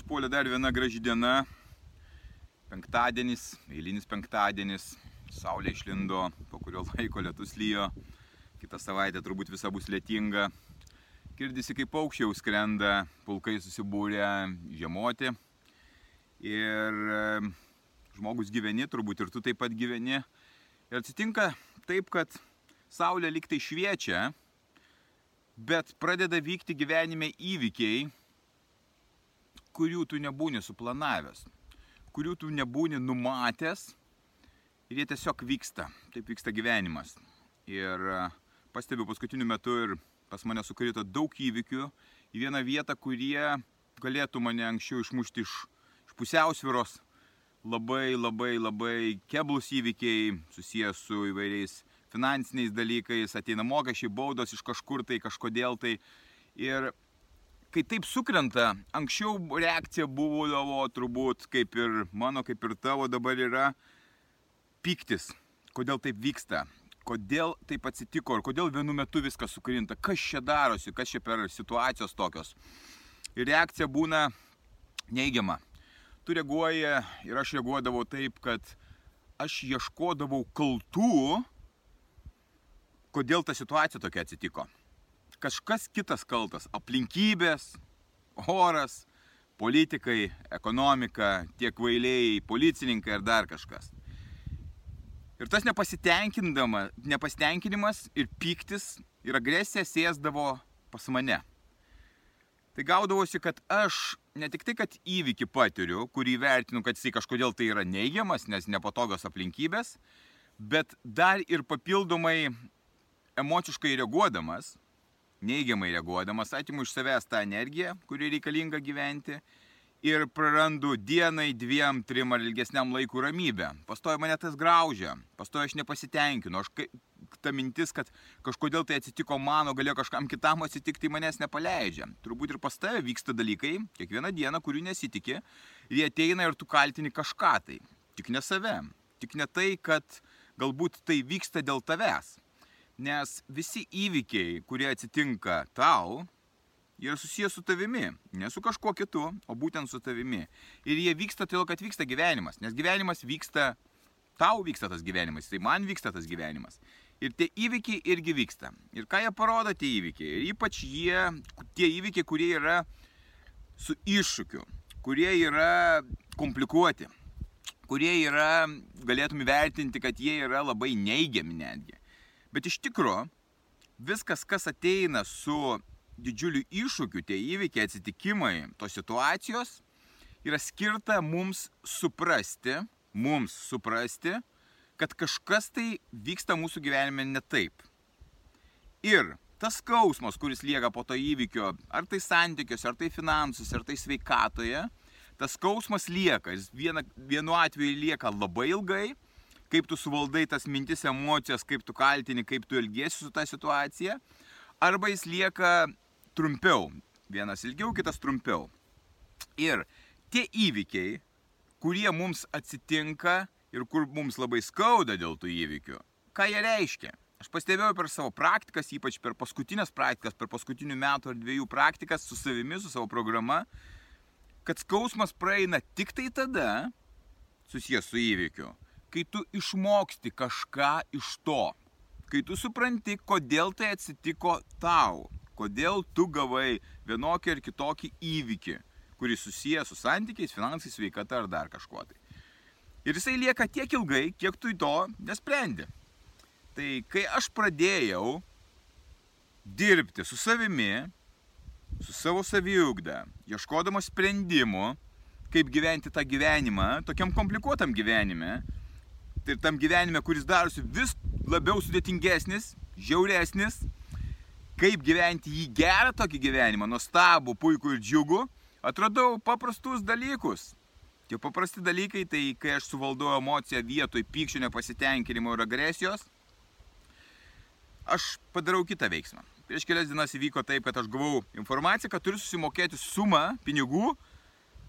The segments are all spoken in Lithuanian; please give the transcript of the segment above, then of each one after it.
Ką, išpuolė dar viena graži diena. Penktadienis, eilinis penktadienis. Saulė išlindo, po kurio laiko lietus lyjo. Kita savaitė turbūt visa bus lietinga. Girdisi, kaip paukščiai jau skrenda, pulkai susibūrė žiemoti. Ir žmogus gyveni, turbūt ir tu taip pat gyveni. Ir atsitinka taip, kad saulė liktai šviečia, bet pradeda vykti gyvenime įvykiai, kurių tu nebūni suplanavęs, kurių tu nebūni numatęs ir jie tiesiog vyksta. Taip vyksta gyvenimas. Ir e, pastebiu paskutiniu metu ir pas mane sukrito daug įvykių į vieną vietą, kurie galėtų mane anksčiau išmušti iš, iš pusiausviros. Labai, labai, labai keblus įvykiai susijęs su įvairiais finansiniais dalykais, ateina mokesčiai, baudos iš kažkur tai, kažkodėl tai. Ir kai taip sukrenta, anksčiau reakcija būdavo turbūt kaip ir mano, kaip ir tavo dabar yra piktis. Kodėl taip vyksta? Kodėl taip atsitiko ir kodėl vienu metu viskas sukrinta? Kas čia darosi? Kas čia per situacijos tokios? Ir reakcija būna neigiama. Tu reaguoji ir aš reaguodavau taip, kad aš ieškodavau kaltų, kodėl ta situacija tokia atsitiko kažkas kitas kaltas - aplinkybės, oras, politikai, ekonomika, tie kvailiai, policininkai ar dar kažkas. Ir tas nepasitenkinimas ir piktis ir agresija sėsdavo pas mane. Tai gaudavosi, kad aš ne tik tai, kad įvykį patiriu, kurį vertinu, kad jisai kažkodėl tai yra neigiamas, nes nepatogios aplinkybės, bet dar ir papildomai emociškai reaguodamas, neigiamai reaguodamas, atimu iš savęs tą energiją, kuri reikalinga gyventi ir prarandu dienai, dviem, trim ar ilgesniam laikui ramybę. Pastoja mane tas graužia, pastoja aš nepasitenkinu, aš ta mintis, kad kažkodėl tai atsitiko mano, galėjo kažkam kitam atsitikti, manęs nepaleidžia. Turbūt ir pas tave vyksta dalykai, kiekvieną dieną, kurių nesitikė, ir jie ateina ir tu kaltini kažką tai, tik ne save, tik ne tai, kad galbūt tai vyksta dėl tavęs. Nes visi įvykiai, kurie atsitinka tau, yra susijęs su tavimi, ne su kažkuo kitu, o būtent su tavimi. Ir jie vyksta todėl, kad vyksta gyvenimas, nes gyvenimas vyksta, tau vyksta tas gyvenimas, tai man vyksta tas gyvenimas. Ir tie įvykiai irgi vyksta. Ir ką jie parodo tie įvykiai? Ir ypač jie, tie įvykiai, kurie yra su iššūkiu, kurie yra komplikuoti, kurie yra, galėtum įvertinti, kad jie yra labai neigiami netgi. Bet iš tikro, viskas, kas ateina su didžiuliu iššūkiu, tie įvykiai, atsitikimai, tos situacijos, yra skirta mums suprasti, mums suprasti, kad kažkas tai vyksta mūsų gyvenime ne taip. Ir tas skausmas, kuris lieka po to įvykio, ar tai santykiuose, ar tai finansuose, ar tai sveikatoje, tas skausmas lieka. Jis viena, vienu atveju lieka labai ilgai, kaip tu suvaldai tas mintis, emocijas, kaip tu kaltini, kaip tu elgiesi su ta situacija, arba jis lieka trumpiau. Vienas ilgiau, kitas trumpiau. Ir tie įvykiai, kurie mums atsitinka ir kur mums labai skauda dėl tų įvykių, ką jie reiškia? Aš pastebėjau per savo praktikas, ypač per paskutinės praktikas, per paskutinių metų ar dviejų praktikas su savimi, su savo programa, kad skausmas praeina tik tai tada, susijęs su įvykiu, kai tu išmoksti kažką iš to, kai tu supranti, kodėl tai atsitiko tau, kodėl tu gavai vienokį ar kitokį įvykį, kuris susijęs su santykiais, finansais, sveikata ar dar kažkuo tai. Ir jisai lieka tiek ilgai, kiek tu į to nesprendi. Tai kai aš pradėjau dirbti su savimi, su savo saviugda, ieškodamas sprendimų, kaip gyventi tą gyvenimą, tokiam komplikuotam gyvenime, ir tam gyvenime, kuris darosi vis labiau sudėtingesnis, žiauresnis, kaip gyventi jį gerą tokį gyvenimą, nuostabų, puikų ir džiugų, atradau paprastus dalykus. Tie paprasti dalykai, tai kai aš suvaldau emociją vietoj pykčio, nepasitenkinimo ir agresijos, aš padarau kitą veiksmą. Prieš kelias dienas įvyko taip, kad aš gavau informaciją, kad turiu susimokėti sumą pinigų,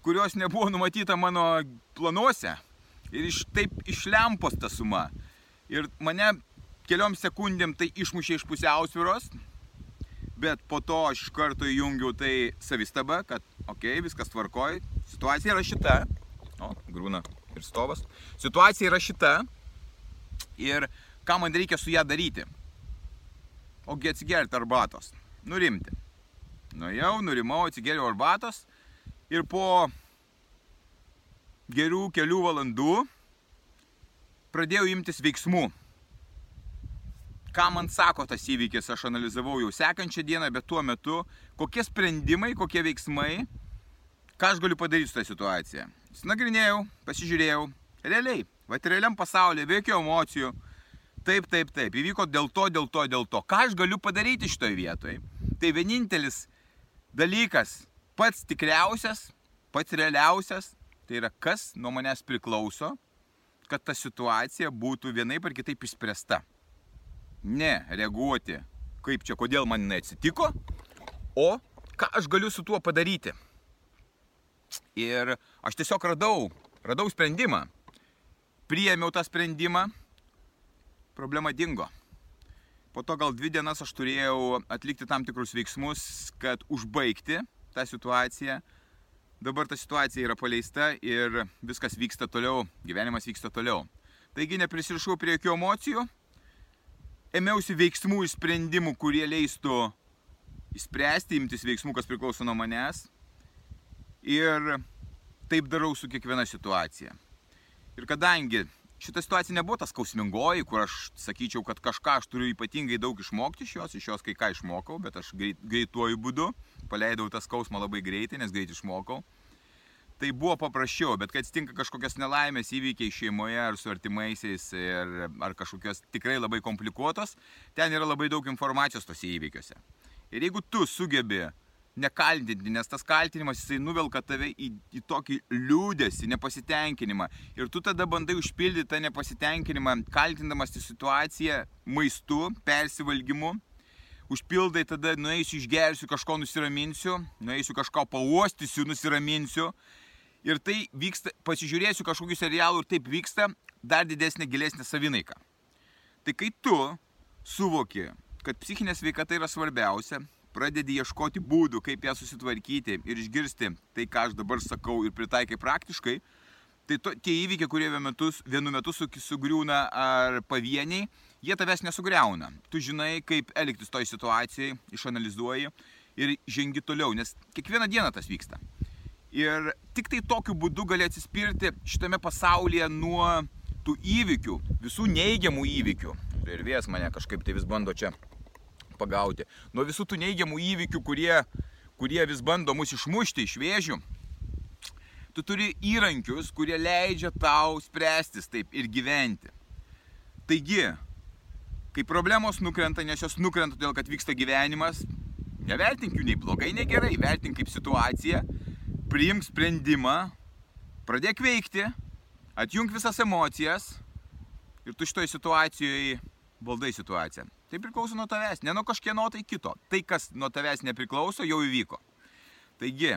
kurios nebuvo numatyta mano planuose. Ir iš, taip išlempos ta suma. Ir mane keliom sekundėm tai išmušė iš pusiausviros, bet po to aš iš karto įjungiau tai savistabą, kad okei, okay, viskas tvarkoj, situacija yra šita, o, grūna ir stovas, situacija yra šita ir ką man reikia su ją daryti. Ogi atsigerti arbatos, nurimti. Nuėjau, nurimau, atsigeriau arbatos ir po gerų kelių valandų pradėjau imtis veiksmų ką man sako tas įvykis, aš analizavau jau sekančią dieną, bet tuo metu, kokie sprendimai, kokie veiksmai, ką aš galiu padaryti su tą situaciją. Snagrinėjau, pasižiūrėjau, realiai, va realiam pasaulyje, be jokių emocijų, taip, taip, taip, įvyko dėl to, dėl to, dėl to. Ką aš galiu padaryti šitoje vietoje? Tai vienintelis dalykas, pats tikriausias, pats realiausias, tai yra kas nuo manęs priklauso, kad ta situacija būtų vienaip ar kitaip išspręsta ne reaguoti, kaip čia, kodėl man neatsitiko, o ką aš galiu su tuo padaryti. Ir aš tiesiog radau, radau sprendimą. Priėmiau tą sprendimą, problema dingo. Po to gal dvi dienas aš turėjau atlikti tam tikrus veiksmus, kad užbaigti tą situaciją. Dabar ta situacija yra paleista ir viskas vyksta toliau, gyvenimas vyksta toliau. Taigi neprisirišau prie jokių emocijų, ėmiausi veiksmų ir sprendimų, kurie leistų įspręsti, imtis veiksmų, kas priklauso nuo manęs. Ir taip darau su kiekviena situacija. Ir kadangi šita situacija nebuvo tas skausmingoji, kur aš sakyčiau, kad kažką aš turiu ypatingai daug išmokti iš jos, iš jos kai ką išmokau, bet aš greit, greituoju būdu paleidau tą skausmą labai greitai, nes greit išmokau tai buvo paprasčiau, bet kai atsitinka kažkokios nelaimės įvykiai šeimoje ar su artimaisiais ir, ar kažkokios tikrai labai komplikuotos, ten yra labai daug informacijos tose įvykiuose. Ir jeigu tu sugebi nekaltinti, nes tas kaltinimas jisai nuvelka tave į, į tokį liūdėsi, nepasitenkinimą. Ir tu tada bandai užpildyti tą nepasitenkinimą, kaltindamas į situaciją maistu, persivalgymu. Užpildai tada, nueisiu išgersiu, kažko nusiraminsiu, nueisiu kažko pauostysiu, nusiraminsiu ir tai vyksta, pasižiūrėsiu kažkokių serialų ir taip vyksta dar didesnė, gilesnė savinaika. Tai kai tu suvoki, kad psichinė sveikata yra svarbiausia, pradedi ieškoti būdų, kaip ją susitvarkyti ir išgirsti tai, ką aš dabar sakau ir pritaikai praktiškai, tai to, tie įvykiai, kurie vienu metu, vienu metu sugriūna ar pavieniai, jie tavęs nesugriauna. Tu žinai, kaip elgtis toj situacijai, išanalizuoji ir žengi toliau, nes kiekvieną dieną tas vyksta. Ir tik tai tokiu būdu gali atsispirti šitame pasaulyje nuo tų įvykių, visų neigiamų įvykių. Ir vėjas mane kažkaip tai vis bando čia pagauti. Nuo visų tų neigiamų įvykių, kurie, kurie vis bando mus išmušti iš vėžių. Tu turi įrankius, kurie leidžia tau spręstis taip ir gyventi. Taigi, kai problemos nukrenta, nes jos nukrenta todėl, kad vyksta gyvenimas, nevertink jų nei blogai, nei gerai, vertink kaip situaciją priimk sprendimą, pradėk veikti, atjung visas emocijas ir tu šitoje situacijoje valdai situaciją. Tai priklauso nuo tavęs, ne nuo kažkieno tai kito. Tai, kas nuo tavęs nepriklauso, jau įvyko. Taigi,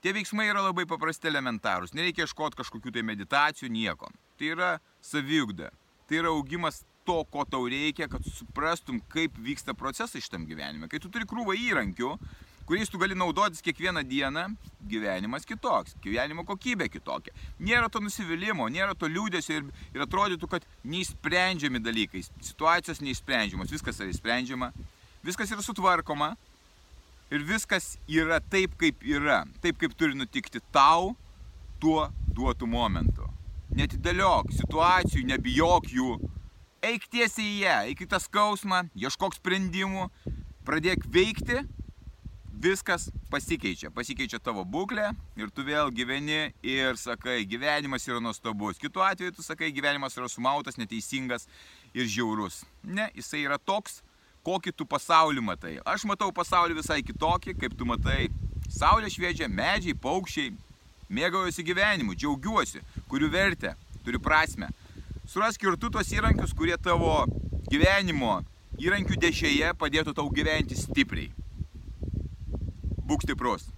tie veiksmai yra labai paprasti elementarūs. Nereikia ieškoti kažkokių tai meditacijų, nieko. Tai yra saviugda. Tai yra augimas to, ko tau reikia, kad suprastum, kaip vyksta procesai šitam gyvenime. Kai tu turi krūvą įrankių, kuriais tu gali naudotis kiekvieną dieną, gyvenimas kitoks, gyvenimo kokybė kitokia. Nėra to nusivylimų, nėra to liūdėsio ir, ir atrodytų, kad neįsprendžiami dalykai, situacijos neįsprendžiamos, viskas yra įsprendžiama, viskas yra sutvarkoma ir viskas yra taip, kaip yra, taip, kaip turi nutikti tau tuo duotų momentu. Netidėliok situacijų, nebijok jų, eik tiesiai į ją, eik į tą skausmą, ieškok sprendimų, pradėk veikti viskas pasikeičia. Pasikeičia tavo būklė ir tu vėl gyveni ir sakai, gyvenimas yra nuostabus. Kitu atveju tu sakai, gyvenimas yra sumautas, neteisingas ir žiaurus. Ne, jisai yra toks, kokį tu pasaulį matai. Aš matau pasaulį visai kitokį, kaip tu matai Saulė šviečia, medžiai, paukščiai. Mėgaujuosi gyvenimu, džiaugiuosi, kurių vertę, turiu prasme. Surask ir tu tos įrankius, kurie tavo gyvenimo įrankių dešėje padėtų tau gyventi stipriai. Būk stiprus.